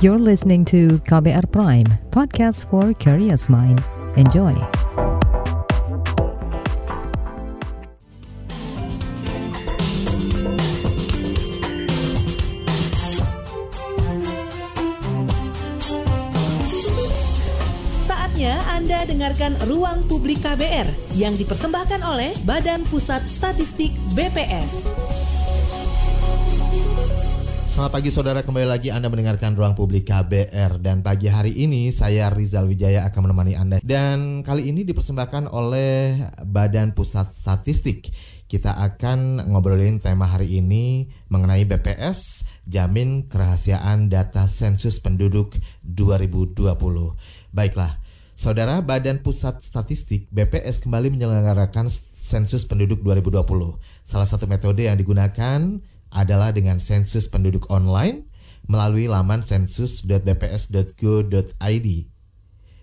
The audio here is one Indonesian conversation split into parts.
You're listening to KBR Prime, podcast for curious mind. Enjoy. Saatnya Anda dengarkan Ruang Publik KBR yang dipersembahkan oleh Badan Pusat Statistik BPS. Selamat pagi saudara, kembali lagi Anda mendengarkan Ruang Publik KBR Dan pagi hari ini saya Rizal Wijaya akan menemani Anda. Dan kali ini dipersembahkan oleh Badan Pusat Statistik. Kita akan ngobrolin tema hari ini mengenai BPS Jamin Kerahasiaan Data Sensus Penduduk 2020 Baiklah, Saudara Badan Pusat Statistik BPS kembali menyelenggarakan sensus penduduk 2020 Salah satu metode yang digunakan adalah dengan sensus penduduk online melalui laman sensus.bps.go.id.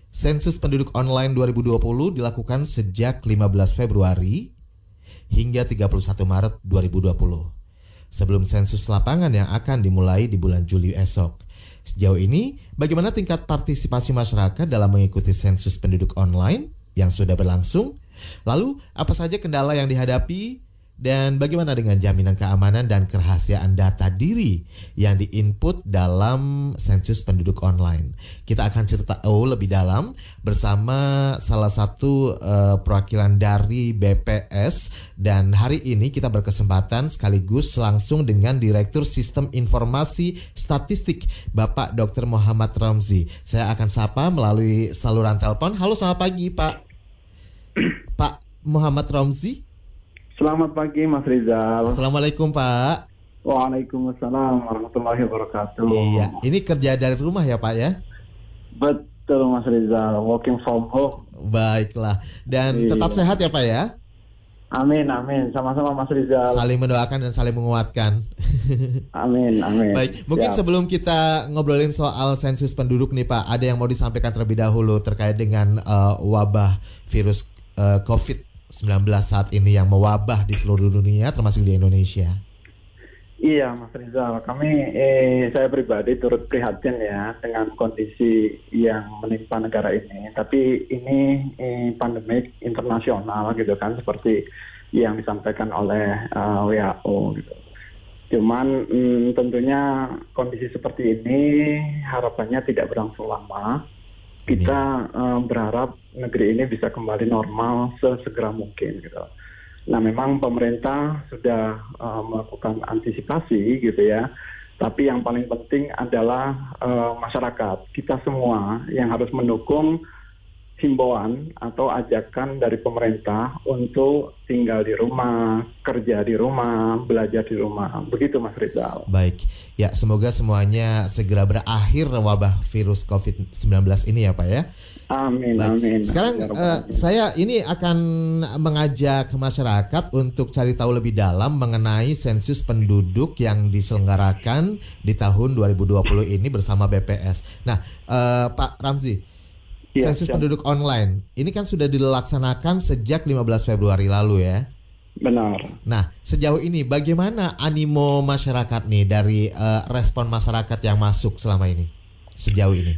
Sensus penduduk online 2020 dilakukan sejak 15 Februari hingga 31 Maret 2020. Sebelum sensus lapangan yang akan dimulai di bulan Juli esok. Sejauh ini, bagaimana tingkat partisipasi masyarakat dalam mengikuti sensus penduduk online yang sudah berlangsung? Lalu, apa saja kendala yang dihadapi dan bagaimana dengan jaminan keamanan dan kerahasiaan data diri yang diinput dalam sensus penduduk online? Kita akan cerita tahu lebih dalam bersama salah satu uh, perwakilan dari BPS dan hari ini kita berkesempatan sekaligus langsung dengan Direktur Sistem Informasi Statistik Bapak Dr. Muhammad Ramzi. Saya akan sapa melalui saluran telepon. Halo selamat pagi Pak. Pak Muhammad Ramzi. Selamat pagi Mas Rizal. Assalamualaikum Pak. Waalaikumsalam warahmatullahi wabarakatuh. Iya, ini kerja dari rumah ya Pak ya? Betul Mas Rizal, working from home. Baiklah, dan iya. tetap sehat ya Pak ya? Amin, amin. Sama-sama Mas Rizal. Saling mendoakan dan saling menguatkan. amin, amin. Baik, mungkin Siap. sebelum kita ngobrolin soal sensus penduduk nih Pak, ada yang mau disampaikan terlebih dahulu terkait dengan uh, wabah virus uh, COVID 19 saat ini yang mewabah di seluruh dunia termasuk di Indonesia? Iya, Mas Rizal. Kami, eh, saya pribadi turut prihatin ya dengan kondisi yang menimpa negara ini. Tapi ini eh, pandemik internasional gitu kan, seperti yang disampaikan oleh uh, eh, WHO gitu. Cuman mm, tentunya kondisi seperti ini harapannya tidak berlangsung lama kita uh, berharap negeri ini bisa kembali normal sesegera mungkin gitu. Nah memang pemerintah sudah uh, melakukan antisipasi gitu ya. Tapi yang paling penting adalah uh, masyarakat kita semua yang harus mendukung himbauan atau ajakan dari pemerintah untuk tinggal di rumah, kerja di rumah, belajar di rumah. Begitu Mas Rizal. Baik. Ya, semoga semuanya segera berakhir wabah virus COVID-19 ini ya, Pak ya. Amin, Baik. amin. Sekarang uh, saya ini akan mengajak masyarakat untuk cari tahu lebih dalam mengenai sensus penduduk yang diselenggarakan di tahun 2020 ini bersama BPS. Nah, uh, Pak Ramzi, ya, sensus siap. penduduk online. Ini kan sudah dilaksanakan sejak 15 Februari lalu ya. Benar. Nah, sejauh ini bagaimana animo masyarakat nih dari uh, respon masyarakat yang masuk selama ini? Sejauh ini.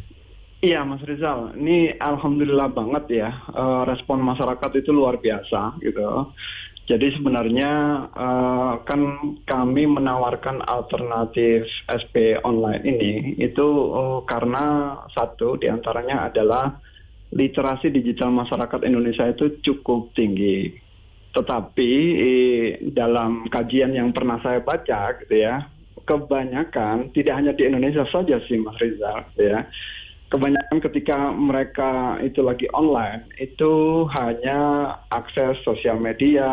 Iya, Mas Rizal. Ini alhamdulillah banget ya. Uh, respon masyarakat itu luar biasa gitu. Jadi sebenarnya uh, kan kami menawarkan alternatif SP online ini itu uh, karena satu di antaranya adalah literasi digital masyarakat Indonesia itu cukup tinggi. Tetapi eh, dalam kajian yang pernah saya baca gitu ya, kebanyakan tidak hanya di Indonesia saja sih Mas Rizal gitu ya. Kebanyakan ketika mereka itu lagi online, itu hanya akses sosial media,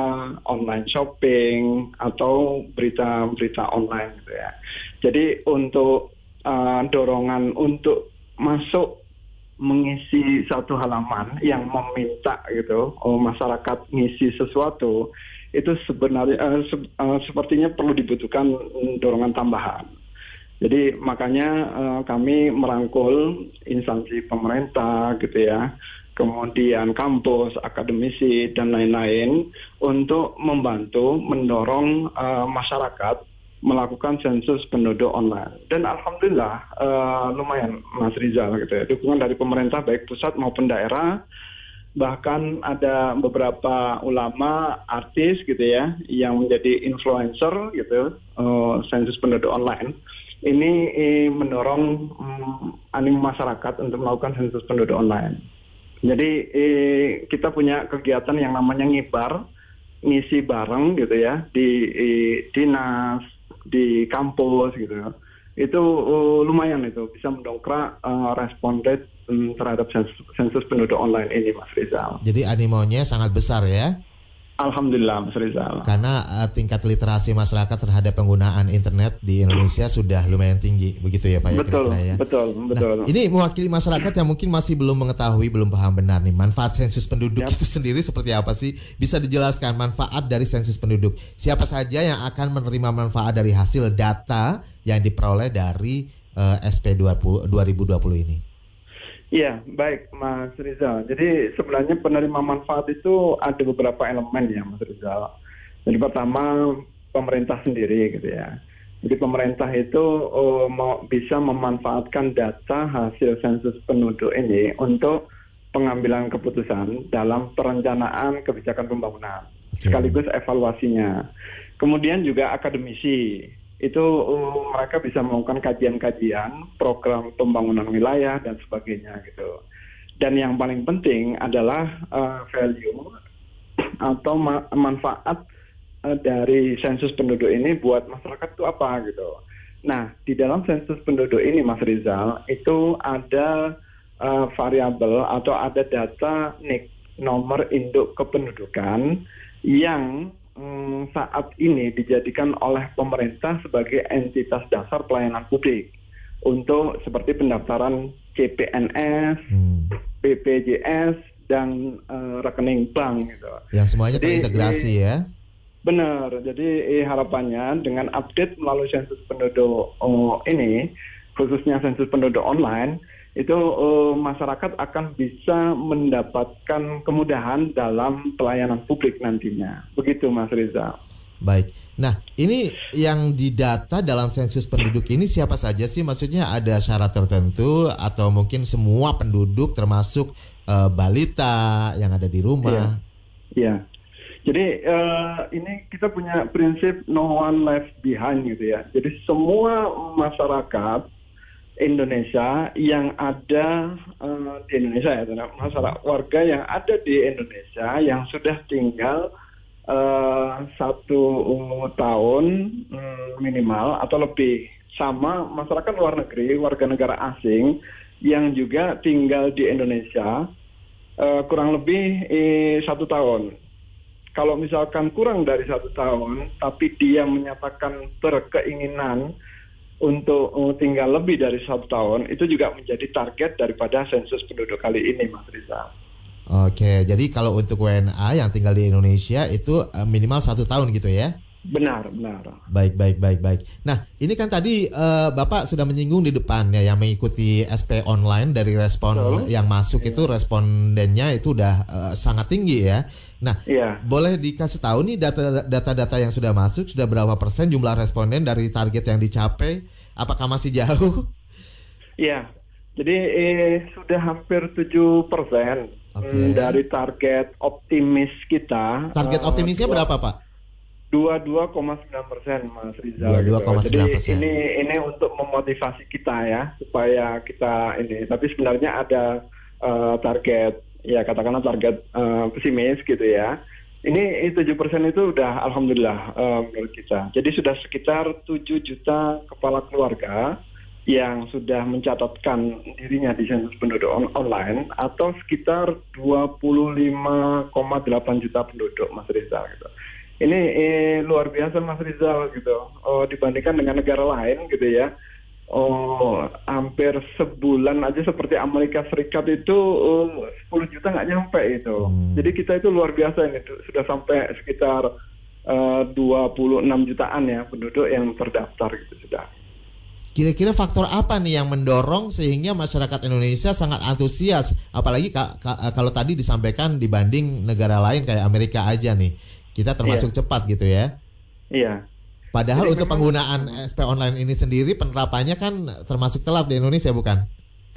online shopping, atau berita-berita online gitu ya. Jadi untuk uh, dorongan untuk masuk mengisi satu halaman yang meminta gitu oh, masyarakat ngisi sesuatu itu sebenarnya uh, se uh, sepertinya perlu dibutuhkan dorongan tambahan. Jadi makanya uh, kami merangkul instansi pemerintah gitu ya, kemudian kampus, akademisi dan lain-lain untuk membantu mendorong uh, masyarakat melakukan sensus penduduk online. Dan alhamdulillah uh, lumayan Mas Rizal gitu ya. Dukungan dari pemerintah baik pusat maupun daerah bahkan ada beberapa ulama artis gitu ya yang menjadi influencer gitu uh, sensus penduduk online ini eh, mendorong um, animo masyarakat untuk melakukan sensus penduduk online. Jadi eh, kita punya kegiatan yang namanya ngibar ngisi bareng gitu ya di eh, dinas di kampus gitu itu uh, lumayan itu bisa mendongkrak uh, respon rate um, terhadap sensus, sensus penduduk online ini Mas Rizal. Jadi animonya sangat besar ya? Alhamdulillah Mas Rizal. Karena uh, tingkat literasi masyarakat terhadap penggunaan internet di Indonesia sudah lumayan tinggi, begitu ya Pak ya? Betul, ya? betul, betul. Nah, ini mewakili masyarakat yang mungkin masih belum mengetahui, belum paham benar nih manfaat sensus penduduk yep. itu sendiri seperti apa sih? Bisa dijelaskan manfaat dari sensus penduduk? Siapa saja yang akan menerima manfaat dari hasil data yang diperoleh dari uh, SP 20, 2020 ini? Iya, baik Mas Rizal. Jadi sebenarnya penerima manfaat itu ada beberapa elemen ya Mas Rizal. Jadi pertama pemerintah sendiri gitu ya. Jadi pemerintah itu uh, mau bisa memanfaatkan data hasil sensus penduduk ini untuk pengambilan keputusan dalam perencanaan kebijakan pembangunan sekaligus evaluasinya. Kemudian juga akademisi itu uh, mereka bisa melakukan kajian-kajian program pembangunan wilayah dan sebagainya gitu. Dan yang paling penting adalah uh, value atau ma manfaat uh, dari sensus penduduk ini buat masyarakat itu apa gitu. Nah, di dalam sensus penduduk ini Mas Rizal itu ada uh, variabel atau ada data NIK nomor induk kependudukan yang hmm, saat ini dijadikan oleh pemerintah sebagai entitas dasar pelayanan publik untuk seperti pendaftaran CPNS, hmm. BPJS dan uh, rekening bank gitu. Yang semuanya jadi, terintegrasi ya. Benar. Jadi eh, harapannya dengan update melalui sensus penduduk oh, ini khususnya sensus penduduk online itu uh, masyarakat akan bisa mendapatkan kemudahan dalam pelayanan publik nantinya. Begitu Mas Riza. Baik. Nah, ini yang didata dalam sensus penduduk ini siapa saja sih? Maksudnya ada syarat tertentu atau mungkin semua penduduk termasuk uh, balita yang ada di rumah? Iya. iya. Jadi uh, ini kita punya prinsip no one left behind gitu ya. Jadi semua masyarakat Indonesia yang ada uh, di Indonesia ya, masalah warga yang ada di Indonesia yang sudah tinggal uh, satu tahun um, minimal atau lebih sama masyarakat luar negeri warga negara asing yang juga tinggal di Indonesia uh, kurang lebih eh, satu tahun. Kalau misalkan kurang dari satu tahun, tapi dia menyatakan berkeinginan untuk uh, tinggal lebih dari satu tahun itu juga menjadi target daripada sensus penduduk kali ini, Mas Rizal. Oke, jadi kalau untuk WNA yang tinggal di Indonesia itu uh, minimal satu tahun gitu ya? Benar, benar. Baik, baik, baik, baik. Nah, ini kan tadi uh, Bapak sudah menyinggung di depan ya yang mengikuti SP online dari respon Betul. yang masuk iya. itu respondennya itu udah uh, sangat tinggi ya. Nah, iya. boleh dikasih tahu nih data-data yang sudah masuk sudah berapa persen jumlah responden dari target yang dicapai? Apakah masih jauh? Iya. Jadi eh, sudah hampir 7 persen okay. dari target optimis kita. Target uh, optimisnya berapa, Pak? Dua dua koma sembilan persen Mas Rizal. Dua dua koma sembilan persen. Ini ini untuk memotivasi kita ya supaya kita ini. Tapi sebenarnya ada uh, target ya katakanlah target uh, pesimis gitu ya. Ini tujuh persen itu udah alhamdulillah uh, menurut kita. Jadi sudah sekitar tujuh juta kepala keluarga yang sudah mencatatkan dirinya di sensus penduduk on online atau sekitar 25,8 juta penduduk Mas Rizal gitu ini eh, luar biasa Mas Rizal gitu. Oh, dibandingkan dengan negara lain gitu ya. Oh, hampir sebulan aja seperti Amerika Serikat itu oh, 10 juta nggak nyampe itu. Hmm. Jadi kita itu luar biasa ini sudah sampai sekitar eh, uh, 26 jutaan ya penduduk yang terdaftar gitu sudah. Kira-kira faktor apa nih yang mendorong sehingga masyarakat Indonesia sangat antusias, apalagi kalau tadi disampaikan dibanding negara lain kayak Amerika aja nih kita termasuk iya. cepat gitu ya. Iya. Padahal Jadi untuk penggunaan SP online ini sendiri penerapannya kan termasuk telat di Indonesia bukan?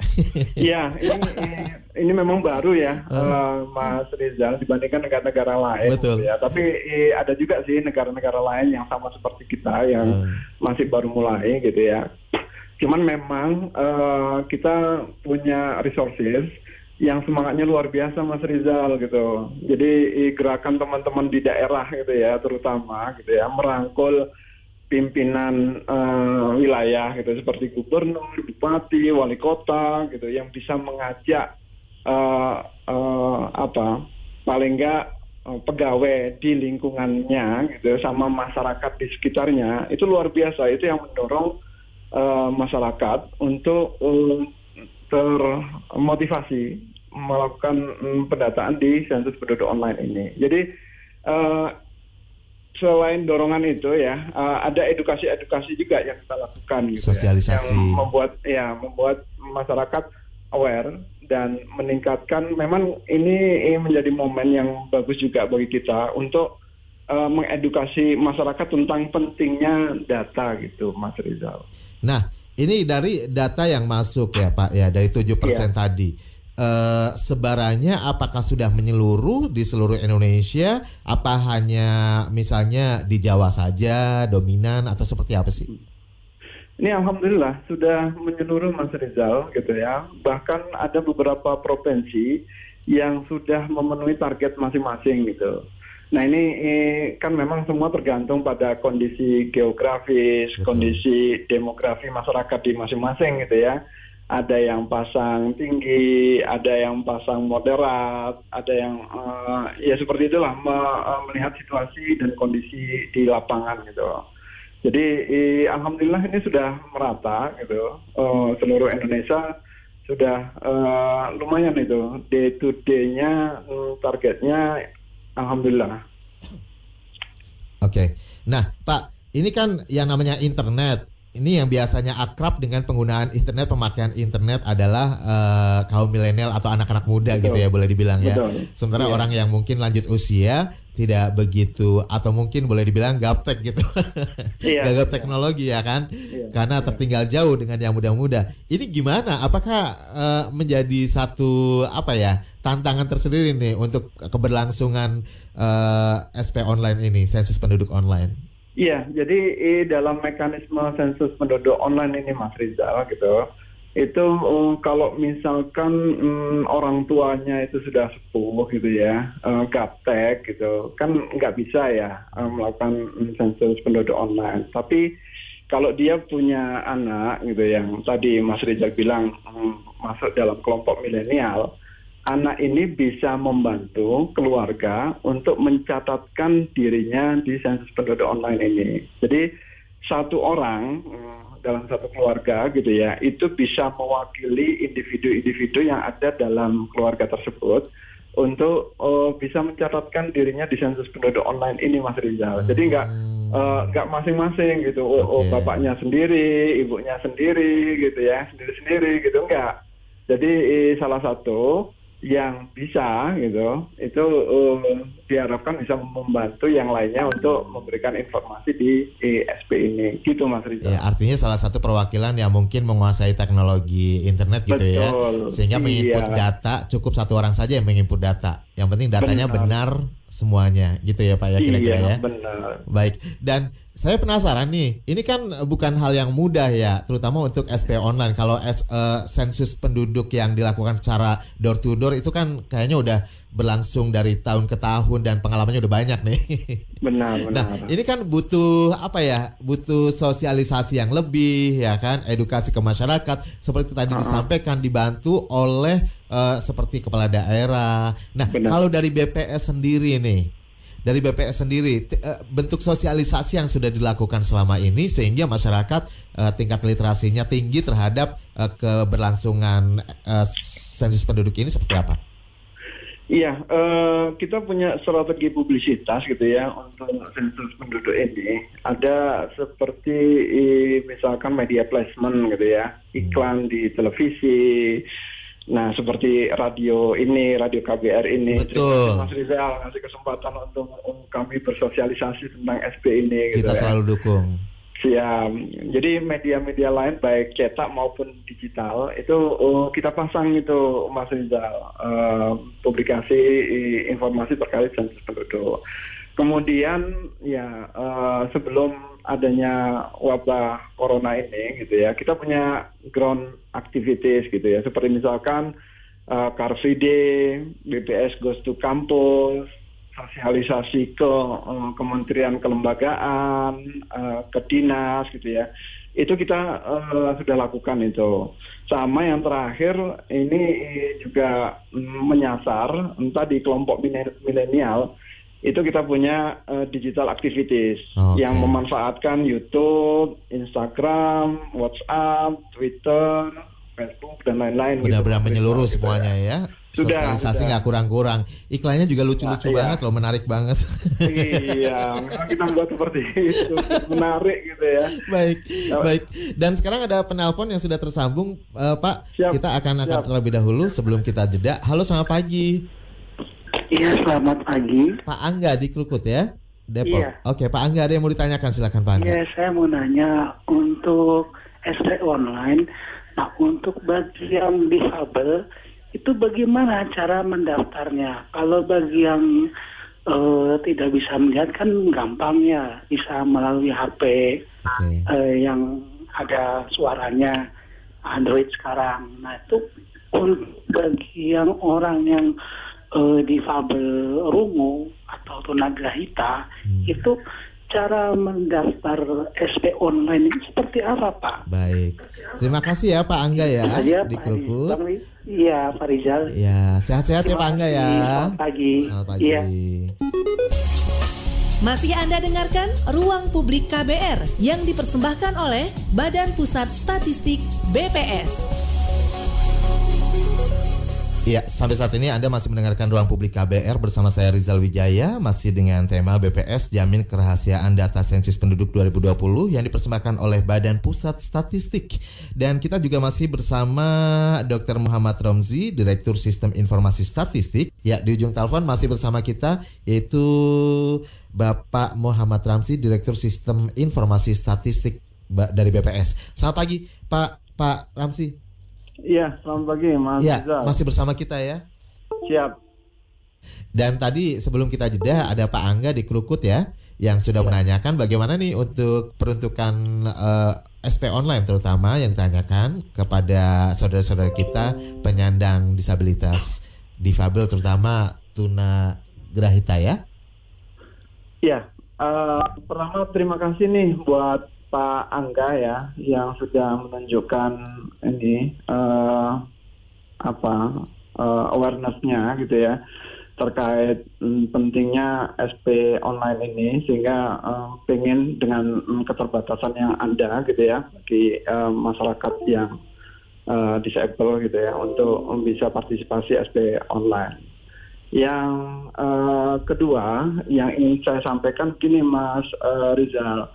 Iya, ini, ini ini memang baru ya, eh, Mas Rizal dibandingkan negara-negara lain. Betul. gitu Ya. Tapi eh, ada juga sih negara-negara lain yang sama seperti kita yang Hmm. masih baru mulai gitu ya. Cuman memang eh, kita punya resources yang semangatnya luar biasa Mas Rizal gitu. Jadi gerakan teman-teman di daerah gitu ya, terutama gitu ya, merangkul pimpinan eh, wilayah gitu seperti gubernur, bupati, wali kota gitu yang bisa mengajak eh, eh, apa paling enggak pegawai di lingkungannya gitu sama masyarakat di sekitarnya itu luar biasa itu yang mendorong eh, masyarakat untuk eh, termotivasi melakukan mm, pendataan di sensus penduduk online ini. Jadi eh, selain dorongan itu ya eh, ada edukasi-edukasi juga yang kita lakukan gitu ya, Sosialisasi. yang membuat ya membuat masyarakat aware dan meningkatkan memang ini menjadi momen yang bagus juga bagi kita untuk eh, mengedukasi masyarakat tentang pentingnya data gitu Mas Rizal. Nah, ini dari data yang masuk ya Pak ya dari 7% Iya. tadi. Eh, sebarannya apakah sudah menyeluruh di seluruh Indonesia? Apa hanya misalnya di Jawa saja dominan atau seperti apa sih? Ini alhamdulillah sudah menyeluruh Mas Rizal gitu ya. Bahkan ada beberapa provinsi yang sudah memenuhi target masing-masing gitu. Nah ini eh, kan memang semua tergantung pada kondisi geografis, Betul. kondisi demografi masyarakat di masing-masing gitu ya. Ada yang pasang tinggi, ada yang pasang moderat, ada yang eh, ya seperti itulah me- eh, melihat situasi dan kondisi di lapangan gitu. Jadi eh, alhamdulillah ini sudah merata gitu. Eh, seluruh Indonesia sudah eh, lumayan itu day to day-nya mm, targetnya alhamdulillah. Oke. Nah, Pak, ini kan yang namanya internet. Ini yang biasanya akrab dengan penggunaan internet, pemakaian internet adalah eh, kaum milenial atau anak-anak muda Betul. gitu ya, boleh dibilang ya. Betul. Sementara Iya. orang yang mungkin lanjut usia tidak begitu atau mungkin boleh dibilang gaptek gitu. Iya. Gagap teknologi ya kan? Iya. Karena tertinggal jauh dengan yang muda-muda. Ini gimana? Apakah eh, menjadi satu apa ya? tantangan tersendiri nih untuk keberlangsungan eh, SP online ini, sensus penduduk online. Iya, jadi eh, dalam mekanisme sensus penduduk online ini Mas Rizal gitu, itu eh, kalau misalkan mm, orang tuanya itu sudah sepuh gitu ya, eh, gaptek gitu, kan nggak bisa ya eh, melakukan mm, sensus penduduk online. Tapi kalau dia punya anak gitu yang tadi Mas Rizal bilang mm, masuk dalam kelompok milenial, anak ini bisa membantu keluarga untuk mencatatkan dirinya di sensus penduduk online ini. Jadi satu orang mm, dalam satu keluarga gitu ya, itu bisa mewakili individu-individu yang ada dalam keluarga tersebut untuk eh, bisa mencatatkan dirinya di sensus penduduk online ini, Mas Rizal. Jadi nggak eh, nggak masing-masing gitu. Oh, oh, Oke. bapaknya sendiri, ibunya sendiri gitu ya, sendiri-sendiri gitu enggak. Jadi eh, salah satu yang bisa gitu itu eh, diharapkan bisa membantu yang lainnya untuk memberikan informasi di ESP ini gitu Mas Rizal. Ya, artinya salah satu perwakilan yang mungkin menguasai teknologi internet gitu ya. Betul. Sehingga menginput Iya. data cukup satu orang saja yang menginput data. Yang penting datanya benar, Benar. semuanya gitu ya Pak ya kira-kira iya ya. benar. Baik, dan saya penasaran nih, ini kan bukan hal yang mudah ya, terutama untuk SP online. Kalau eh, sensus penduduk yang dilakukan secara door to door itu kan kayaknya udah berlangsung dari tahun ke tahun dan pengalamannya udah banyak nih. Benar, Nah, benar. ini kan butuh apa ya? Butuh sosialisasi yang lebih ya kan, edukasi ke masyarakat seperti tadi disampaikan dibantu oleh eh, seperti kepala daerah. Nah, Benar. kalau dari BPS sendiri nih, dari BPS sendiri eh, bentuk sosialisasi yang sudah dilakukan selama ini sehingga masyarakat eh, tingkat literasinya tinggi terhadap keberlangsungan sensus penduduk ini seperti apa? Iya, eh, kita punya strategi publisitas gitu ya untuk sensus penduduk ini. Ada seperti misalkan media placement gitu ya, iklan di televisi, Nah, seperti radio ini, radio KBR ini. Betul. Mas Rizal ngasih kesempatan untuk kami bersosialisasi tentang SP ini. Kita gitu ya. selalu dukung. Siap. Jadi media-media lain baik cetak maupun digital itu oh, kita pasang itu Mas Rizal eh, publikasi informasi terkait sensus penduduk. Kemudian ya eh, sebelum adanya wabah corona ini gitu ya, kita punya ground activities gitu ya, seperti misalkan eh, Car Free Day, BPS Goes to Campus, sosialisasi ke eh, kementerian kelembagaan, eh, ke dinas gitu ya. Itu kita eh, sudah lakukan itu. Sama yang terakhir ini juga menyasar entah di kelompok milenial itu kita punya eh, digital activities Oke. yang memanfaatkan YouTube, Instagram, WhatsApp, Twitter, Facebook dan lain-lain. gitu. Benar-benar menyeluruh Gitu ya. semuanya ya. Sudah, Sosialisasi nggak kurang-kurang. Iklannya juga lucu-lucu Nah, iya. banget loh, menarik banget. iya, memang kita buat seperti itu, menarik gitu ya. baik, Ya. baik. Dan sekarang ada penelpon yang sudah tersambung, Eh, Pak. Siap, Kita akan angkat siap. terlebih dahulu sebelum kita jeda. Halo, selamat pagi, Iya, selamat pagi. Pak Angga di Krukut ya, Depok. Iya. Oke, Pak Angga ada yang mau ditanyakan, silakan Pak Angga. Iya, saya mau nanya untuk SP online. Nah, untuk bagi yang difabel, itu bagaimana cara mendaftarnya? Kalau bagi yang eh, tidak bisa melihat kan gampang ya, bisa melalui HP Oke. eh, yang ada suaranya Android sekarang. Nah, itu untuk bagi yang orang yang eh, difabel rungu atau tunagrahita Hmm. itu cara mendaftar SP online ini seperti apa, Pak? Baik. Terima kasih ya Pak Angga ya Saja, di Pak Krukut. Rizal. Iya, Pak Rizal. Ya, sehat-sehat ya Pak Angga ya. Selamat pagi. Selamat pagi. Iya. Masih Anda dengarkan Ruang Publik KBR yang dipersembahkan oleh Badan Pusat Statistik BPS. Iya, sampai saat ini Anda masih mendengarkan Ruang Publik KBR bersama saya Rizal Wijaya masih dengan tema BPS Jamin Kerahasiaan Data Sensus Penduduk 2020 yang dipersembahkan oleh Badan Pusat Statistik. Dan kita juga masih bersama Dr. Muhammad Romzi, Direktur Sistem Informasi Statistik. Ya, di ujung telepon masih bersama kita yaitu Bapak Muhammad Ramzi, Direktur Sistem Informasi Statistik dari BPS. Selamat pagi, Pak Pak Ramzi. Iya, selamat pagi Mas Ya, Rizal. masih bersama kita ya. Siap. Dan tadi sebelum kita jeda ada Pak Angga di Krukut ya yang sudah menanyakan bagaimana nih untuk peruntukan eh, SP online terutama yang ditanyakan kepada saudara-saudara kita penyandang disabilitas difabel terutama tuna grahita ya. Iya, eh, pertama terima kasih nih buat Pak Angga ya yang sudah menunjukkan ini eh, apa eh, awarenessnya gitu ya terkait mm, pentingnya SP online ini sehingga eh, pengen dengan mm, keterbatasan yang ada gitu ya bagi eh, masyarakat yang eh, disable gitu ya untuk bisa partisipasi SP online. Yang eh, kedua yang ingin saya sampaikan gini Mas eh, Rizal,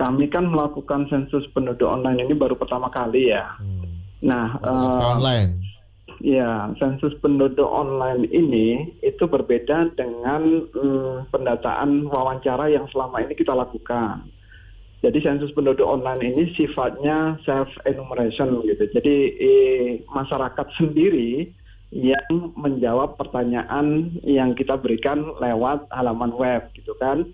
kami kan melakukan sensus penduduk online ini baru pertama kali ya. Hmm. Nah, eh, online. Ya, sensus penduduk online ini itu berbeda dengan mm, pendataan wawancara yang selama ini kita lakukan. Jadi sensus penduduk online ini sifatnya self enumeration gitu. Jadi eh, masyarakat sendiri yang menjawab pertanyaan yang kita berikan lewat halaman web gitu kan.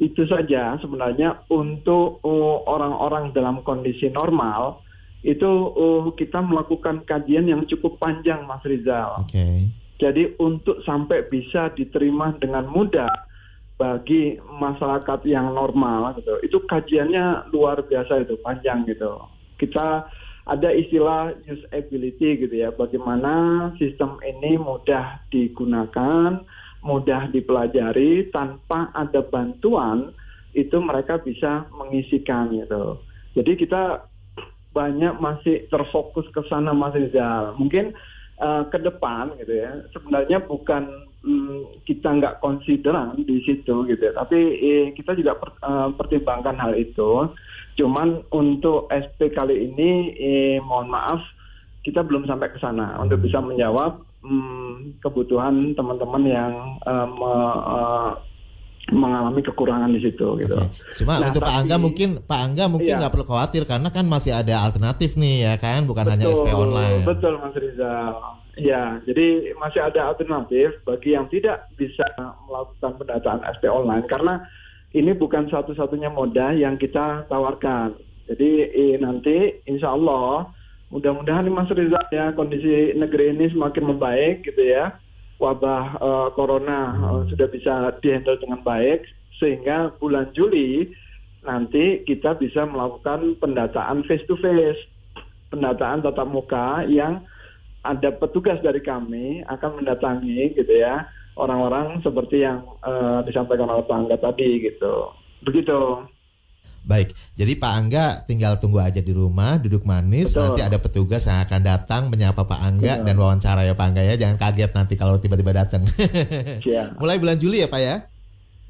Itu saja sebenarnya untuk uh, orang-orang dalam kondisi normal itu uh, kita melakukan kajian yang cukup panjang Mas Rizal. Oke. Jadi untuk sampai bisa diterima dengan mudah bagi masyarakat yang normal gitu. Itu kajiannya luar biasa itu, panjang gitu. Kita ada istilah usability gitu ya, bagaimana sistem ini mudah digunakan, mudah dipelajari tanpa ada bantuan itu mereka bisa mengisikan gitu. Jadi kita banyak masih terfokus ke sana Mas Rizal. Mungkin uh, ke depan gitu ya. Sebenarnya bukan mm, kita nggak konsideran di situ gitu ya. Tapi eh, kita juga per- eh, pertimbangkan hal itu. Cuman untuk SP kali ini eh, mohon maaf kita belum sampai ke sana untuk bisa menjawab hmm, kebutuhan teman-teman yang uh, me, uh, mengalami kekurangan di situ gitu. Oke. Cuma Nah, untuk Pak tapi- Angga mungkin Pak Angga mungkin Iya. nggak perlu khawatir karena kan masih ada alternatif nih ya kan, bukan hanya SP online. Betul Mas Rizal. Ya, jadi masih ada alternatif bagi yang tidak bisa melakukan pendataan SP online karena ini bukan satu-satunya moda yang kita tawarkan. Jadi eh, nanti insya Allah mudah-mudahan Mas Rizal ya kondisi negeri ini semakin membaik gitu ya. Wabah eh, corona eh, sudah bisa dihandle dengan baik sehingga bulan Juli nanti kita bisa melakukan pendataan face to face pendataan tatap muka yang ada petugas dari kami akan mendatangi gitu ya orang-orang seperti yang eh, disampaikan oleh Pak Angga tadi gitu. Begitu. Baik, jadi Pak Angga tinggal tunggu aja di rumah, duduk manis, Betul. nanti ada petugas yang akan datang menyapa Pak Angga Betul. dan wawancara ya Pak Angga ya, jangan kaget nanti kalau tiba-tiba datang. Ya. Mulai bulan Juli ya Pak ya?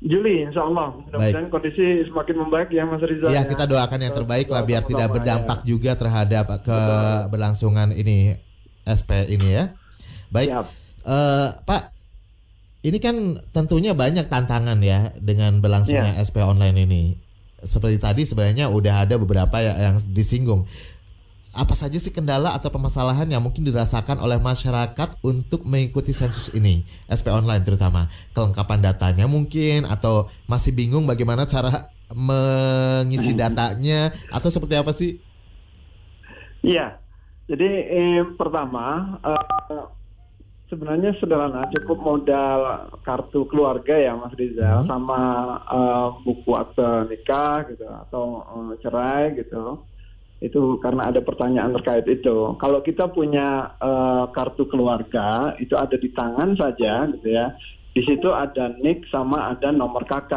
Juli insya Allah mudah-mudahan kondisi semakin membaik ya Mas Rizal. Iya ya. kita doakan yang terbaik lah biar tidak berdampak ya. juga terhadap keberlangsungan ini SP ini ya. Baik, Siap. Eh, Pak, ini kan tentunya banyak tantangan ya dengan berlangsungnya Iya. SP online ini. Seperti tadi sebenarnya udah ada beberapa ya- yang disinggung. Apa saja sih kendala atau permasalahan yang mungkin dirasakan oleh masyarakat untuk mengikuti sensus ini, SP online terutama kelengkapan datanya mungkin atau masih bingung bagaimana cara mengisi datanya atau seperti apa sih? Iya. Jadi eh, pertama eh, sebenarnya sederhana, cukup modal kartu keluarga ya Mas Rizal Hmm. sama eh, buku akte nikah gitu atau eh, cerai gitu. Itu karena ada pertanyaan terkait itu. Kalau kita punya eh, kartu keluarga itu ada di tangan saja gitu ya. Di situ ada nik sama ada nomor KK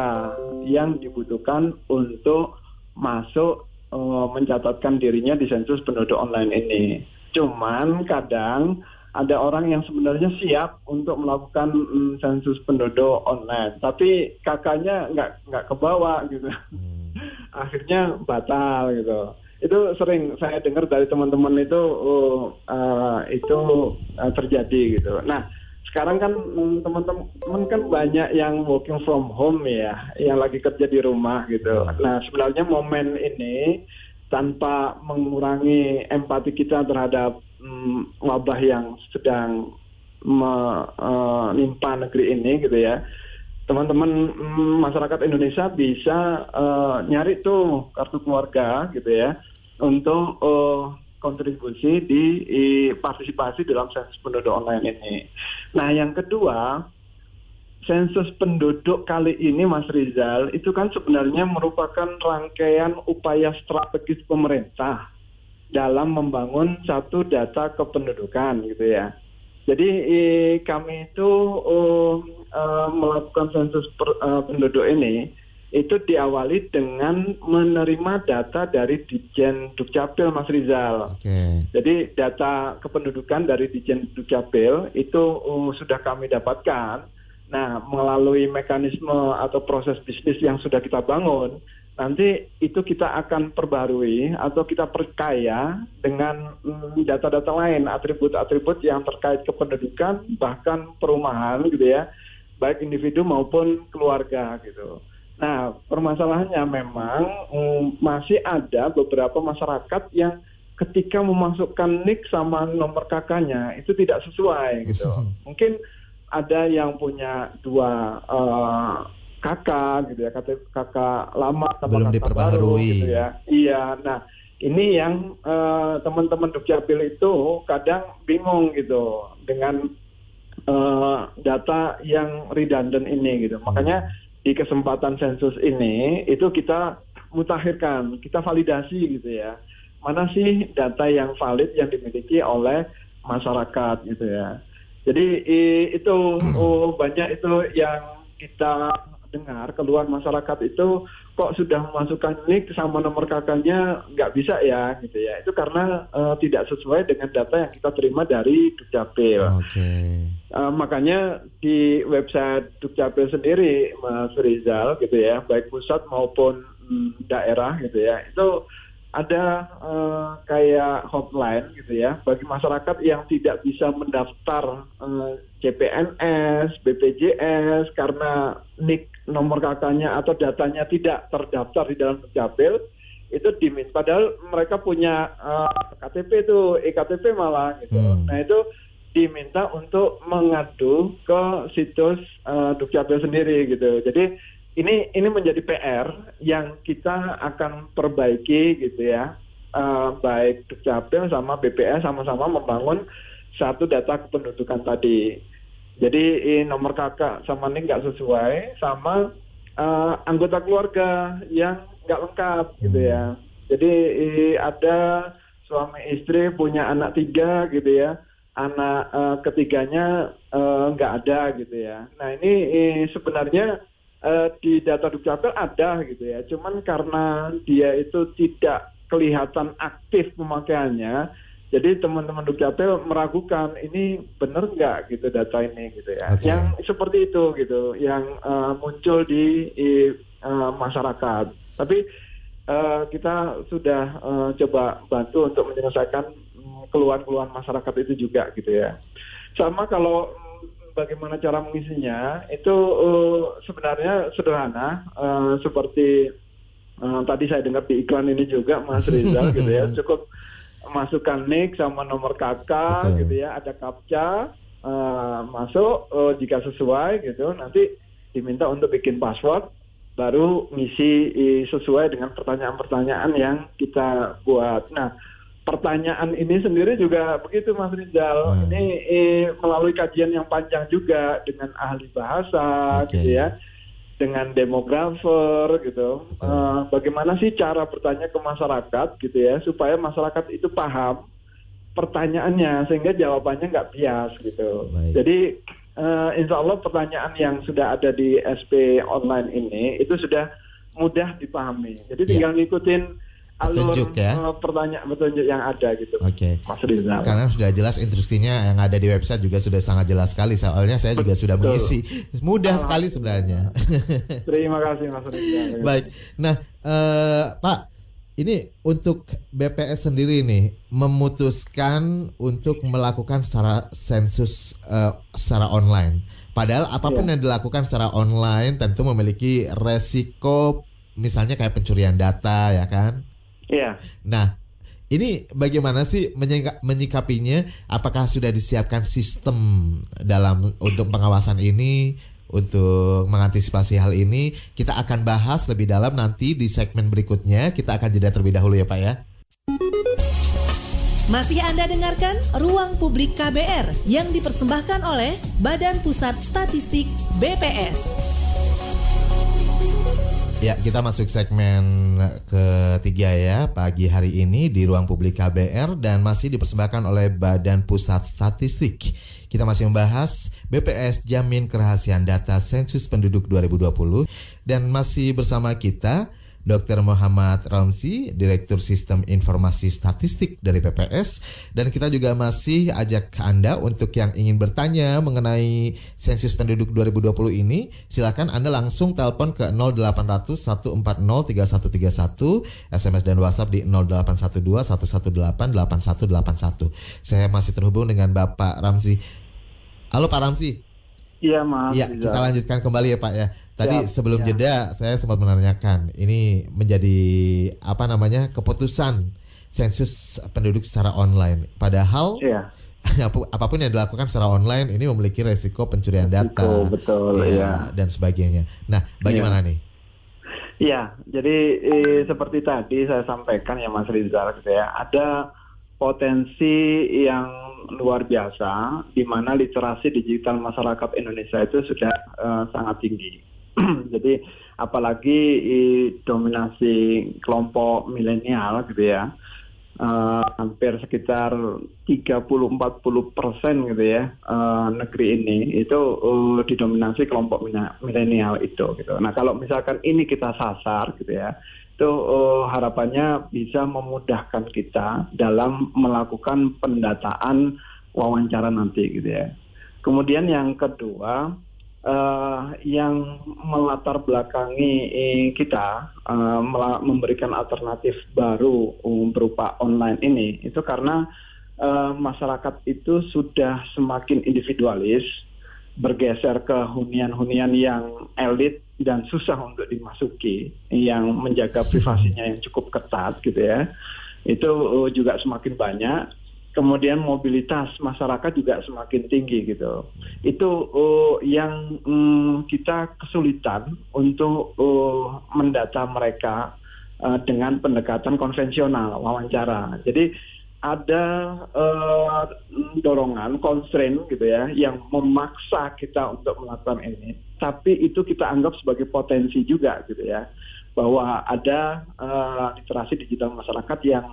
yang dibutuhkan untuk masuk eh, mencatatkan dirinya di sensus penduduk online ini. Cuman kadang ada orang yang sebenarnya siap untuk melakukan mm, sensus penduduk online, tapi kakaknya nggak nggak kebawa gitu. Hmm. Akhirnya batal gitu. Itu sering saya dengar dari teman-teman itu eh, itu eh, terjadi gitu. Nah sekarang kan mm, teman-teman kan banyak yang working from home ya, yang lagi kerja di rumah gitu. Nah sebenarnya momen ini tanpa mengurangi empati kita terhadap mm, wabah yang sedang menimpa negeri ini gitu ya. Teman-teman mm, masyarakat Indonesia bisa eh, nyari tuh kartu keluarga gitu ya untuk eh, kontribusi di, di partisipasi dalam sensus penduduk online ini. Nah, yang kedua, sensus penduduk kali ini Mas Rizal itu kan sebenarnya merupakan rangkaian upaya strategis pemerintah dalam membangun satu data kependudukan gitu ya. Jadi eh, kami itu oh, eh, melakukan sensus per- eh, penduduk ini itu diawali dengan menerima data dari Dijen Dukcapil Mas Rizal. Oke. Jadi data kependudukan dari Dijen Dukcapil itu uh, sudah kami dapatkan. Nah, melalui mekanisme atau proses bisnis yang sudah kita bangun, nanti itu kita akan perbarui atau kita perkaya dengan mm, data-data lain, atribut-atribut yang terkait kependudukan, bahkan perumahan gitu ya, baik individu maupun keluarga gitu. Nah, permasalahannya memang mm, masih ada beberapa masyarakat yang ketika memasukkan nik sama nomor kakaknya itu tidak sesuai gitu. Mungkin ada yang punya dua eh, kakak gitu ya, kakak, kakak lama sama Belum kakak diperbaharui. baru gitu ya. Iya, nah ini yang eh, teman-teman Dukcapil itu kadang bingung gitu dengan eh, data yang redundant ini gitu. Makanya di kesempatan sensus ini itu kita mutakhirkan, kita validasi gitu ya. Mana sih data yang valid yang dimiliki oleh masyarakat gitu ya. Jadi itu oh, banyak itu yang kita dengar keluhan masyarakat itu kok sudah memasukkan nik sama nomor kakaknya nggak bisa ya gitu ya. Itu karena eh, tidak sesuai dengan data yang kita terima dari Dukcapil. Oke. Uh, makanya di website Dukcapil sendiri, Mas Rizal, gitu ya, baik pusat maupun mm, daerah, gitu ya, itu ada uh, kayak hotline gitu ya bagi masyarakat yang tidak bisa mendaftar uh, CPNS, BPJS karena nik nomor kakaknya atau datanya tidak terdaftar di dalam Dukcapil itu diminta padahal mereka punya uh, KTP itu ektp malah gitu. Hmm. Nah itu diminta untuk mengadu ke situs uh, Dukcapil sendiri gitu. Jadi ini ini menjadi PR yang kita akan perbaiki gitu ya. Uh, baik Dukcapil sama BPS sama-sama membangun satu data kependudukan tadi. Jadi nomor kakak sama ini nggak sesuai sama uh, anggota keluarga yang nggak lengkap gitu ya. Jadi ada suami istri punya anak tiga gitu ya, anak uh, ketiganya nggak uh, ada gitu ya. Nah ini sebenarnya uh, di data dukcapil ada gitu ya. Cuman karena dia itu tidak kelihatan aktif pemakaiannya, jadi teman-teman dukcapil meragukan ini benar nggak gitu data ini gitu ya. Okay. Yang seperti itu gitu, yang uh, muncul di, di uh, masyarakat. Tapi uh, kita sudah uh, coba bantu untuk menyelesaikan mm, keluhan-keluhan masyarakat itu juga gitu ya. Sama kalau bagaimana cara mengisinya itu uh, sebenarnya sederhana uh, seperti uh, tadi saya dengar di iklan ini juga Mas Rizal gitu ya cukup masukkan nick sama nomor kakak Betul. gitu ya ada captcha uh, masuk uh, jika sesuai gitu nanti diminta untuk bikin password baru ngisi sesuai dengan pertanyaan-pertanyaan yang kita buat. Nah, pertanyaan ini sendiri juga begitu Mas Rizal. Hmm. Ini eh, melalui kajian yang panjang juga dengan ahli bahasa okay. gitu ya. Dengan demografer gitu. Uh, bagaimana sih cara bertanya ke masyarakat gitu ya supaya masyarakat itu paham pertanyaannya sehingga jawabannya nggak bias gitu. Baik. Jadi uh, insya Allah pertanyaan yang sudah ada di SP online ini itu sudah mudah dipahami. Jadi ya. tinggal ngikutin petunjuk ya uh, pertanyaan petunjuk yang ada gitu. Oke. Okay. Karena sudah jelas instruksinya yang ada di website juga sudah sangat jelas sekali. Soalnya saya juga sudah mengisi. Mudah sekali sebenarnya. Terima kasih Mas Rizal. Baik. Nah, uh, Pak, ini untuk BPS sendiri nih memutuskan untuk melakukan secara sensus uh, secara online. Padahal apa pun yeah. yang dilakukan secara online tentu memiliki resiko misalnya kayak pencurian data ya kan? Iya. Nah, ini bagaimana sih menyikapinya? Apakah sudah disiapkan sistem dalam untuk pengawasan ini? Untuk mengantisipasi hal ini, kita akan bahas lebih dalam nanti di segmen berikutnya. Kita akan jeda terlebih dahulu ya Pak ya. Masih Anda dengarkan Ruang Publik KBR yang dipersembahkan oleh Badan Pusat Statistik BPS. Ya, kita masuk segmen ketiga ya pagi hari ini di ruang publik KBR dan masih dipersembahkan oleh Badan Pusat Statistik. Kita masih membahas BPS jamin kerahasiaan data sensus penduduk 2020 dan masih bersama kita Dr. Muhammad Ramsi, Direktur Sistem Informasi Statistik dari PPS. Dan kita juga masih ajak Anda untuk yang ingin bertanya mengenai sensus penduduk 2020 ini, silakan Anda langsung telepon ke 0800 140 3131, SMS dan WhatsApp di 0812 118 8181. Saya masih terhubung dengan Bapak Ramsi. Halo Pak Ramsi. Iya, Mas. Iya, kita lanjutkan kembali ya, Pak ya. Tadi ya, sebelum ya. jeda saya sempat menanyakan ini menjadi apa namanya keputusan sensus penduduk secara online. Padahal ya. apa pun yang dilakukan secara online ini memiliki resiko pencurian resiko, data, betul, ya, ya dan sebagainya. Nah, bagaimana ya. nih? Iya, jadi eh, seperti tadi saya sampaikan ya Mas Rizal, gitu ya, ada potensi yang luar biasa di mana literasi digital masyarakat Indonesia itu sudah uh, sangat tinggi Jadi apalagi dominasi kelompok milenial gitu ya. Uh, hampir sekitar 30-40 persen gitu ya uh, negeri ini itu uh, didominasi kelompok milenial itu gitu. Nah kalau misalkan ini kita sasar gitu ya, itu uh, harapannya bisa memudahkan kita dalam melakukan pendataan wawancara nanti gitu ya. Kemudian yang kedua uh, yang melatar belakangi eh, kita uh, memberikan alternatif baru um, berupa online ini. Itu karena uh, masyarakat itu sudah semakin individualis bergeser ke hunian-hunian yang elit dan susah untuk dimasuki yang menjaga privasinya yang cukup ketat gitu ya. Itu uh, juga semakin banyak kemudian mobilitas masyarakat juga semakin tinggi gitu. Itu uh, yang um, kita kesulitan untuk uh, mendata mereka uh, dengan pendekatan konvensional wawancara. Jadi ada uh, dorongan, constraint gitu ya, yang memaksa kita untuk melakukan ini. Tapi itu kita anggap sebagai potensi juga gitu ya, bahwa ada uh, literasi digital masyarakat yang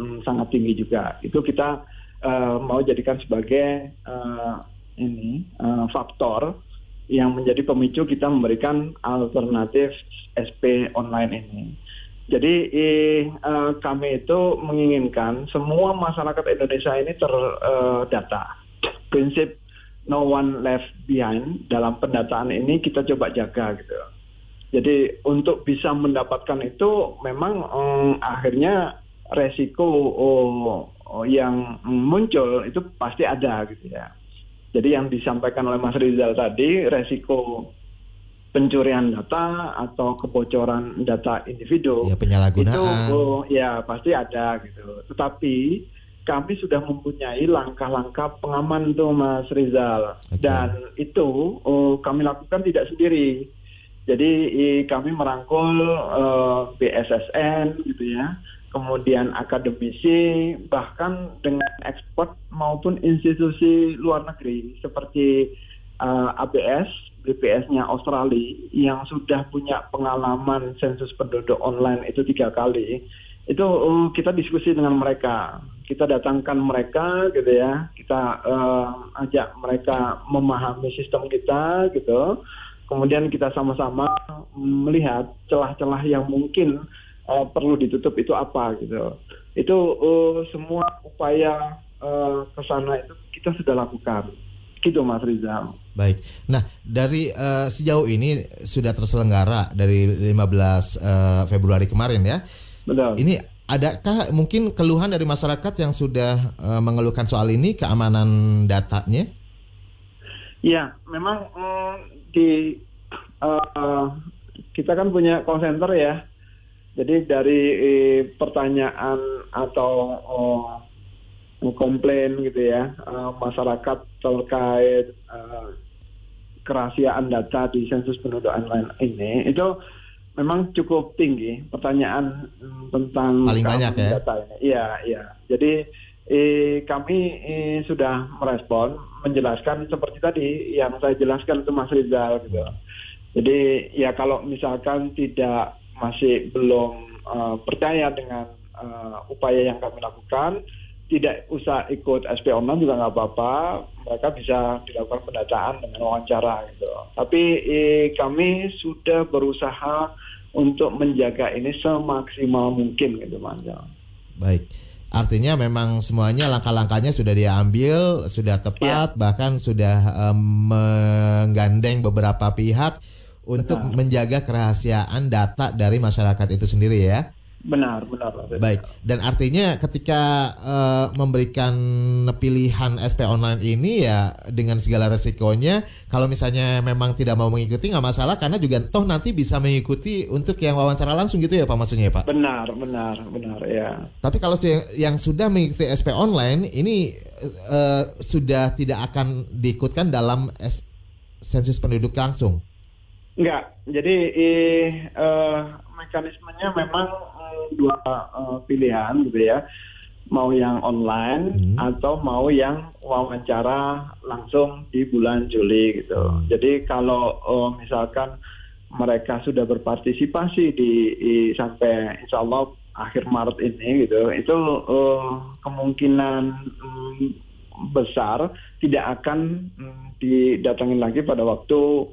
um, sangat tinggi juga. Itu kita uh, mau jadikan sebagai uh, ini uh, faktor yang menjadi pemicu kita memberikan alternatif SP online ini. Jadi eh, kami itu menginginkan semua masyarakat Indonesia ini terdata. Uh, Prinsip no one left behind dalam pendataan ini kita coba jaga gitu. Jadi untuk bisa mendapatkan itu memang um, akhirnya resiko oh, oh, yang muncul itu pasti ada gitu ya. Jadi yang disampaikan oleh Mas Rizal tadi resiko pencurian data atau kebocoran data individu ya, penyalahgunaan itu oh, ya pasti ada gitu. Tetapi kami sudah mempunyai langkah-langkah pengaman tuh Mas Rizal okay. dan itu oh, kami lakukan tidak sendiri. Jadi kami merangkul uh, eh, BSSN gitu ya kemudian akademisi, bahkan dengan ekspor maupun institusi luar negeri seperti uh, ABS, BPS-nya Australia yang sudah punya pengalaman sensus penduduk online itu tiga kali. Itu uh, kita diskusi dengan mereka, kita datangkan mereka gitu ya, kita uh, ajak mereka memahami sistem kita gitu. Kemudian kita sama-sama melihat celah-celah yang mungkin uh, perlu ditutup itu apa gitu. Itu uh, semua upaya uh, ke sana itu kita sudah lakukan. Gitu Mas Rizal. Baik. Nah, dari uh, sejauh ini sudah terselenggara dari 15 uh, Februari kemarin ya. Betul. Ini adakah mungkin keluhan dari masyarakat yang sudah uh, mengeluhkan soal ini keamanan datanya? Ya, memang mm, di uh, kita kan punya call center ya jadi dari eh, pertanyaan atau oh, komplain gitu ya uh, masyarakat terkait uh, kerahasiaan data di sensus penduduk online ini itu memang cukup tinggi pertanyaan um, tentang paling banyak ya data ini. Iya, iya. Jadi eh, kami eh, sudah merespon menjelaskan seperti tadi yang saya jelaskan itu Mas Rizal gitu. Jadi ya kalau misalkan tidak masih belum uh, percaya dengan uh, upaya yang kami lakukan, tidak usah ikut SP online juga nggak apa-apa, mereka bisa dilakukan pendataan dengan wawancara gitu. Tapi eh, kami sudah berusaha untuk menjaga ini semaksimal mungkin gitu Mas. Baik. Artinya memang semuanya langkah-langkahnya sudah diambil, sudah tepat, ya. bahkan sudah um, menggandeng beberapa pihak untuk benar. menjaga kerahasiaan data dari masyarakat itu sendiri ya. Benar, benar. Baik. Dan artinya ketika uh, memberikan pilihan SP online ini ya dengan segala resikonya, kalau misalnya memang tidak mau mengikuti nggak masalah karena juga toh nanti bisa mengikuti untuk yang wawancara langsung gitu ya Pak maksudnya ya Pak? Benar, benar, benar ya. Tapi kalau yang, yang sudah mengikuti SP online ini uh, sudah tidak akan diikutkan dalam sensus penduduk langsung. Enggak. Jadi eh, uh, mekanismenya memang um, dua uh, pilihan gitu ya. Mau yang online hmm. atau mau yang wawancara langsung di bulan Juli gitu. Hmm. Jadi kalau uh, misalkan mereka sudah berpartisipasi di, di sampai insya Allah akhir Maret ini gitu, itu uh, kemungkinan um, besar tidak akan um, didatangin lagi pada waktu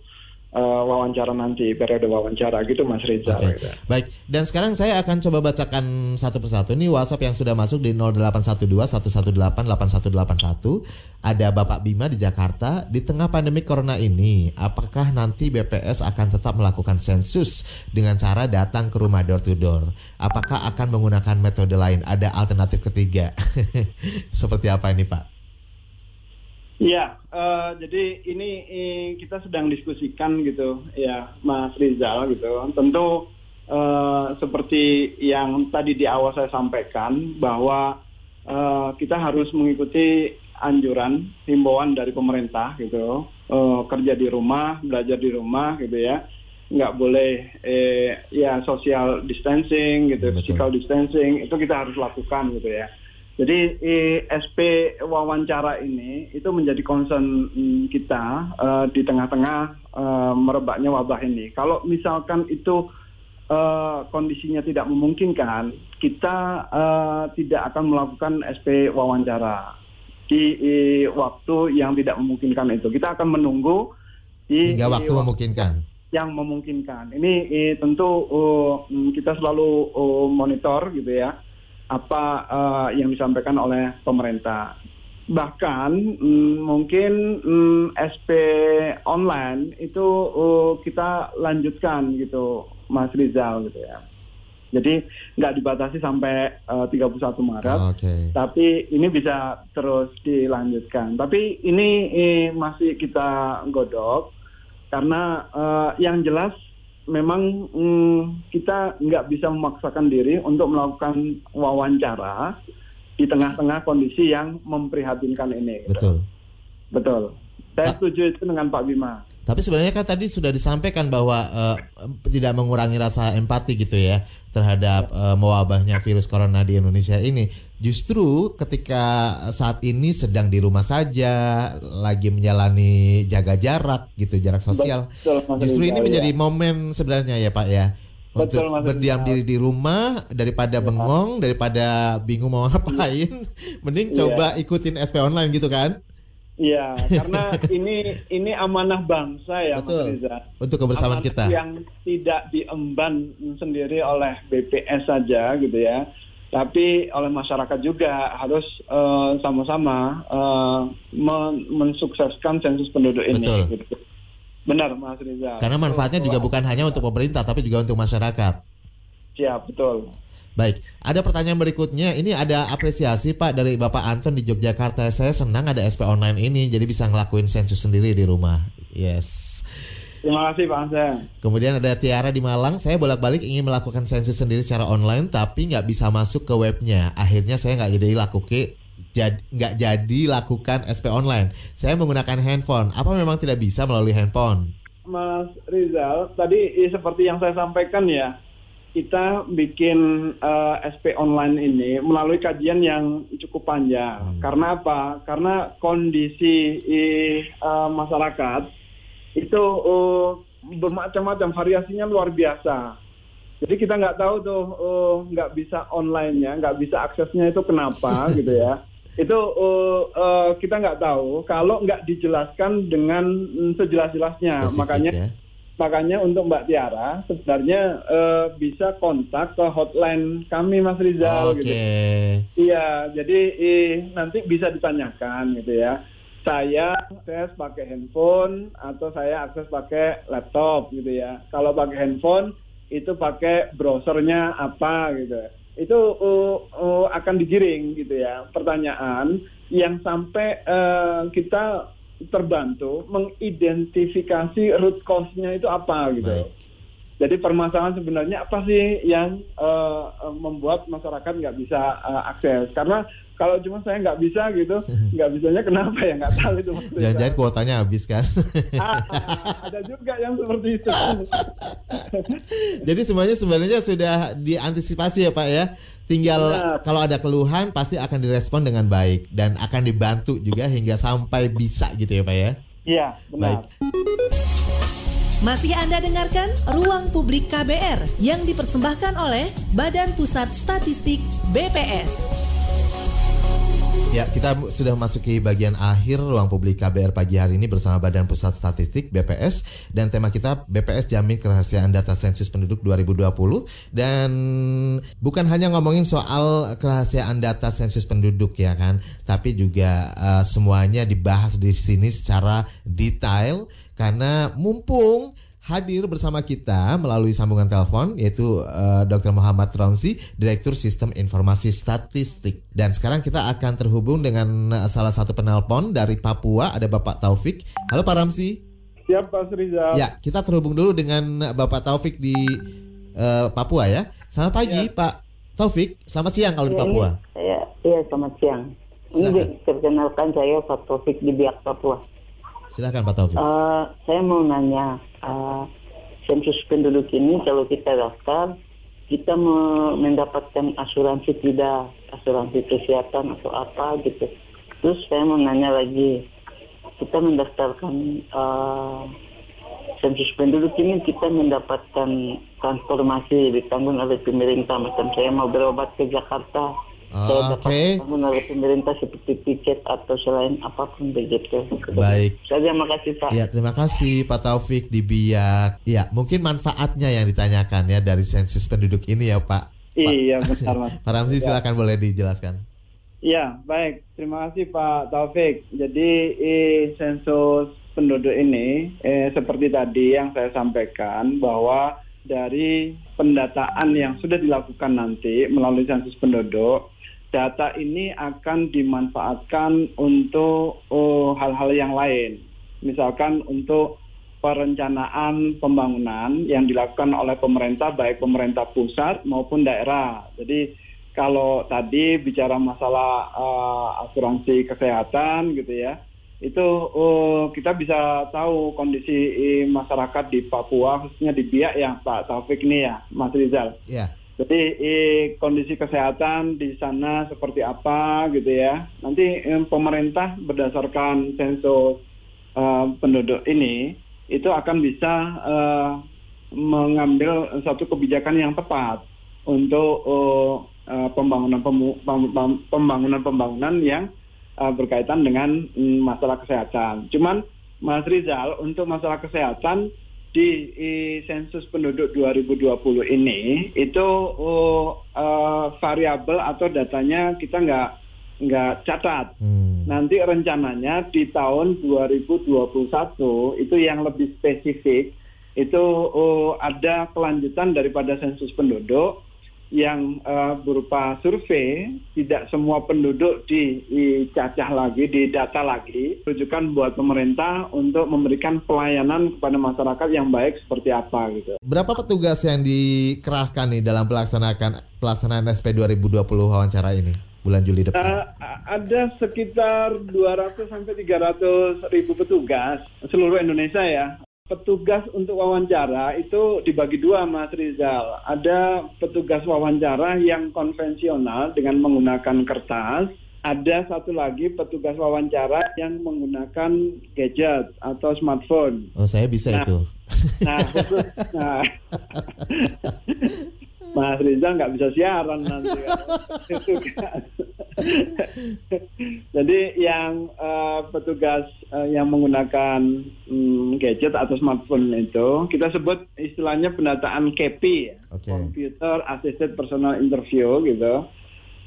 uh, wawancara nanti periode wawancara gitu Mas Rizal. Oke, gitu. baik. Dan sekarang saya akan coba bacakan satu persatu. Ini WhatsApp yang sudah masuk di 0812 118 8181. Ada Bapak Bima di Jakarta. Di tengah pandemi corona ini, apakah nanti BPS akan tetap melakukan sensus dengan cara datang ke rumah door to door? Apakah akan menggunakan metode lain? Ada alternatif ketiga? Seperti apa ini, Pak? Iya, uh, jadi ini, ini kita sedang diskusikan gitu, ya, Mas Rizal gitu. Tentu uh, seperti yang tadi di awal saya sampaikan bahwa uh, kita harus mengikuti anjuran himbauan dari pemerintah gitu, uh, kerja di rumah, belajar di rumah gitu ya, nggak boleh eh, ya social distancing gitu, Betul. physical distancing itu kita harus lakukan gitu ya. Jadi SP wawancara ini itu menjadi concern mm, kita uh, di tengah-tengah uh, merebaknya wabah ini. Kalau misalkan itu uh, kondisinya tidak memungkinkan, kita uh, tidak akan melakukan SP wawancara di, di waktu yang tidak memungkinkan itu. Kita akan menunggu di, hingga waktu, memungkinkan. Yang memungkinkan. Ini eh, tentu uh, kita selalu uh, monitor gitu ya apa uh, yang disampaikan oleh pemerintah. Bahkan mm, mungkin mm, SP online itu uh, kita lanjutkan gitu, Mas Rizal gitu ya. Jadi nggak dibatasi sampai uh, 31 Maret, oh, okay. tapi ini bisa terus dilanjutkan. Tapi ini eh, masih kita godok karena uh, yang jelas memang mm, kita nggak bisa memaksakan diri untuk melakukan wawancara di tengah-tengah kondisi yang memprihatinkan ini. Gitu. Betul. Betul. Saya setuju itu dengan Pak Bima. Tapi sebenarnya kan tadi sudah disampaikan bahwa uh, tidak mengurangi rasa empati gitu ya terhadap uh, mewabahnya virus corona di Indonesia ini. Justru ketika saat ini sedang di rumah saja, lagi menjalani jaga jarak gitu, jarak sosial. Betul, justru ini menjadi ya. momen sebenarnya ya Pak ya. Untuk Betul, berdiam diri di rumah daripada ya. bengong, daripada bingung mau ngapain, mending ya. coba ikutin SP online gitu kan? Iya, karena ini ini amanah bangsa ya Betul. Mas Riza. Untuk kebersamaan amanah kita. Yang tidak diemban sendiri oleh BPS saja gitu ya. Tapi oleh masyarakat juga harus uh, sama-sama uh, men mensukseskan sensus penduduk ini. Betul. Gitu. Benar Mas Riza. Karena manfaatnya juga bukan hanya untuk pemerintah tapi juga untuk masyarakat. Siap, betul. Baik, ada pertanyaan berikutnya. Ini ada apresiasi Pak dari Bapak Anton di Yogyakarta. Saya senang ada SP online ini, jadi bisa ngelakuin sensus sendiri di rumah. Yes. Terima kasih Pak Anton. Kemudian ada Tiara di Malang. Saya bolak-balik ingin melakukan sensus sendiri secara online, tapi nggak bisa masuk ke webnya. Akhirnya saya nggak jadi lakukan nggak jadi lakukan SP online. Saya menggunakan handphone. Apa memang tidak bisa melalui handphone? Mas Rizal, tadi seperti yang saya sampaikan ya, kita bikin uh, eh, SP online ini melalui kajian yang cukup panjang. Hmm. Karena apa? Karena kondisi uh, masyarakat itu uh, bermacam-macam, variasinya luar biasa. Jadi kita nggak tahu tuh nggak uh, bisa online-nya, nggak bisa aksesnya itu kenapa gitu ya. Itu uh, uh, kita nggak tahu kalau nggak dijelaskan dengan sejelas-jelasnya. Makanya ya? Makanya untuk Mbak Tiara sebenarnya uh, bisa kontak ke hotline kami Mas Rizal okay. gitu. Iya, jadi eh, nanti bisa ditanyakan gitu ya. Saya akses pakai handphone atau saya akses pakai laptop gitu ya. Kalau pakai handphone itu pakai browsernya apa gitu. Itu uh, uh, akan digiring gitu ya. Pertanyaan yang sampai uh, kita terbantu mengidentifikasi root cause-nya itu apa gitu. Baik. Jadi permasalahan sebenarnya apa sih yang uh, membuat masyarakat nggak bisa uh, akses? Karena kalau cuma saya nggak bisa gitu, nggak bisanya kenapa ya nggak tahu itu. Jangan-jangan kuotanya habis kan? ah, ada juga yang seperti itu. Jadi semuanya sebenarnya sudah diantisipasi ya Pak ya. Tinggal benar. kalau ada keluhan pasti akan direspon dengan baik dan akan dibantu juga hingga sampai bisa gitu ya Pak ya. Iya, benar. Baik. Masih Anda dengarkan Ruang Publik KBR yang dipersembahkan oleh Badan Pusat Statistik BPS. Ya, kita sudah memasuki bagian akhir ruang publik KBR pagi hari ini bersama Badan Pusat Statistik BPS dan tema kita BPS jamin kerahasiaan data sensus penduduk 2020 dan bukan hanya ngomongin soal kerahasiaan data sensus penduduk ya kan, tapi juga uh, semuanya dibahas di sini secara detail. Karena mumpung hadir bersama kita melalui sambungan telepon yaitu uh, Dr. Muhammad Romsi, Direktur Sistem Informasi Statistik. Dan sekarang kita akan terhubung dengan uh, salah satu penelpon dari Papua, ada Bapak Taufik. Halo Pak Ramsi. Siap Pak Rizal. Ya, kita terhubung dulu dengan Bapak Taufik di uh, Papua ya. Selamat pagi ya. Pak Taufik, selamat siang kalau ya, di Papua. Iya, iya selamat siang. Ini perkenalkan saya Pak Taufik di Biak Papua. Silakan Pak Taufik. Uh, saya mau nanya, uh, sensus penduduk ini kalau kita daftar, kita mendapatkan asuransi tidak, asuransi kesehatan atau apa gitu. Terus saya mau nanya lagi, kita mendaftarkan uh, sensus penduduk ini kita mendapatkan transformasi ditanggung oleh pemerintah. Macam saya mau berobat ke Jakarta, saya dapat okay. oleh pemerintah seperti tiket atau selain apa pun begitu. Baik. Saya terima kasih Pak. Ya terima kasih Pak Taufik di Biak. Ya mungkin manfaatnya yang ditanyakan ya dari sensus penduduk ini ya Pak. Iya benar Mas. Pak Ramzi ya. silakan boleh dijelaskan. Iya baik terima kasih Pak Taufik. Jadi eh, sensus penduduk ini eh, seperti tadi yang saya sampaikan bahwa dari pendataan yang sudah dilakukan nanti melalui sensus penduduk data ini akan dimanfaatkan untuk oh, hal-hal uh, yang lain. Misalkan untuk perencanaan pembangunan yang dilakukan oleh pemerintah baik pemerintah pusat maupun daerah. Jadi kalau tadi bicara masalah uh, asuransi kesehatan gitu ya, itu uh, kita bisa tahu kondisi masyarakat di Papua khususnya di Biak ya Pak Taufik ini ya Mas Rizal. Yeah. Jadi eh, kondisi kesehatan di sana seperti apa gitu ya. Nanti eh, pemerintah berdasarkan sensus eh, penduduk ini itu akan bisa eh, mengambil satu kebijakan yang tepat untuk eh, pembangunan pembangunan pembangunan yang eh, berkaitan dengan mm, masalah kesehatan. Cuman Mas Rizal untuk masalah kesehatan di, sensus penduduk 2020 ini itu uh, uh, variabel atau datanya kita nggak nggak catat. Hmm. Nanti rencananya di tahun 2021 itu yang lebih spesifik itu uh, ada kelanjutan daripada sensus penduduk yang uh, berupa survei, tidak semua penduduk dicacah lagi, didata lagi, rujukan buat pemerintah untuk memberikan pelayanan kepada masyarakat yang baik seperti apa gitu. Berapa petugas yang dikerahkan nih dalam pelaksanakan pelaksanaan SP 2020 wawancara ini? bulan Juli depan? Uh, ada sekitar 200 sampai 300 ribu petugas seluruh Indonesia ya petugas untuk wawancara itu dibagi dua Mas Rizal. Ada petugas wawancara yang konvensional dengan menggunakan kertas. Ada satu lagi petugas wawancara yang menggunakan gadget atau smartphone. Oh, saya bisa nah, itu. Nah, khusus, nah Mas Rizal nggak bisa siaran nanti. Kan. Jadi yang uh, petugas uh, yang menggunakan um, gadget atau smartphone itu kita sebut istilahnya pendataan KPI, ya. okay. Computer Assisted Personal Interview gitu.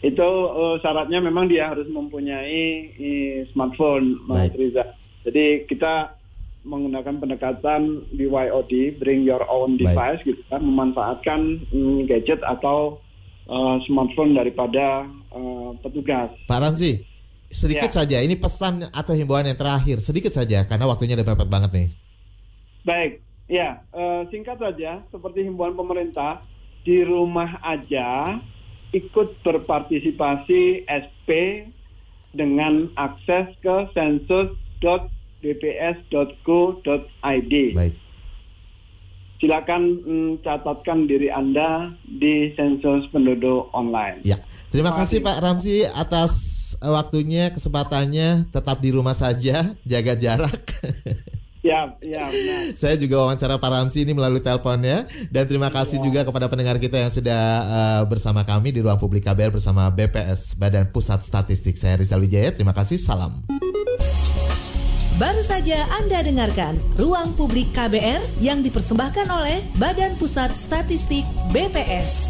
Itu uh, syaratnya memang dia harus mempunyai uh, smartphone, Mas Baik. Rizal. Jadi kita menggunakan pendekatan BYOD, bring your own device Baik. gitu kan, memanfaatkan mm, gadget atau uh, smartphone daripada uh, petugas. Pak Ramzi, sedikit ya. saja ini pesan atau himbauan yang terakhir, sedikit saja karena waktunya udah mepet banget nih. Baik, ya uh, singkat saja seperti himbauan pemerintah di rumah aja ikut berpartisipasi SP dengan akses ke sensus.com bps.go.id. Baik. Silakan mm, catatkan diri Anda di sensus penduduk online. Ya. Terima kasih Pak Ramsi atas eh, waktunya, kesempatannya. Tetap di rumah saja, jaga jarak. Ya, iya benar. Saya juga wawancara Pak Ramsi ini melalui teleponnya dan terima kasih juga kepada pendengar kita yang sudah uh, bersama kami di ruang publik KBR bersama BPS Badan Pusat Statistik. Saya Rizal Wijaya. Terima kasih. Salam. Baru saja Anda dengarkan Ruang Publik KBR yang dipersembahkan oleh Badan Pusat Statistik BPS.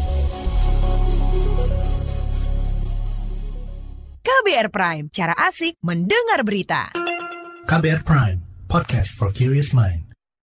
KBR Prime, cara asik mendengar berita. KBR Prime, podcast for curious mind.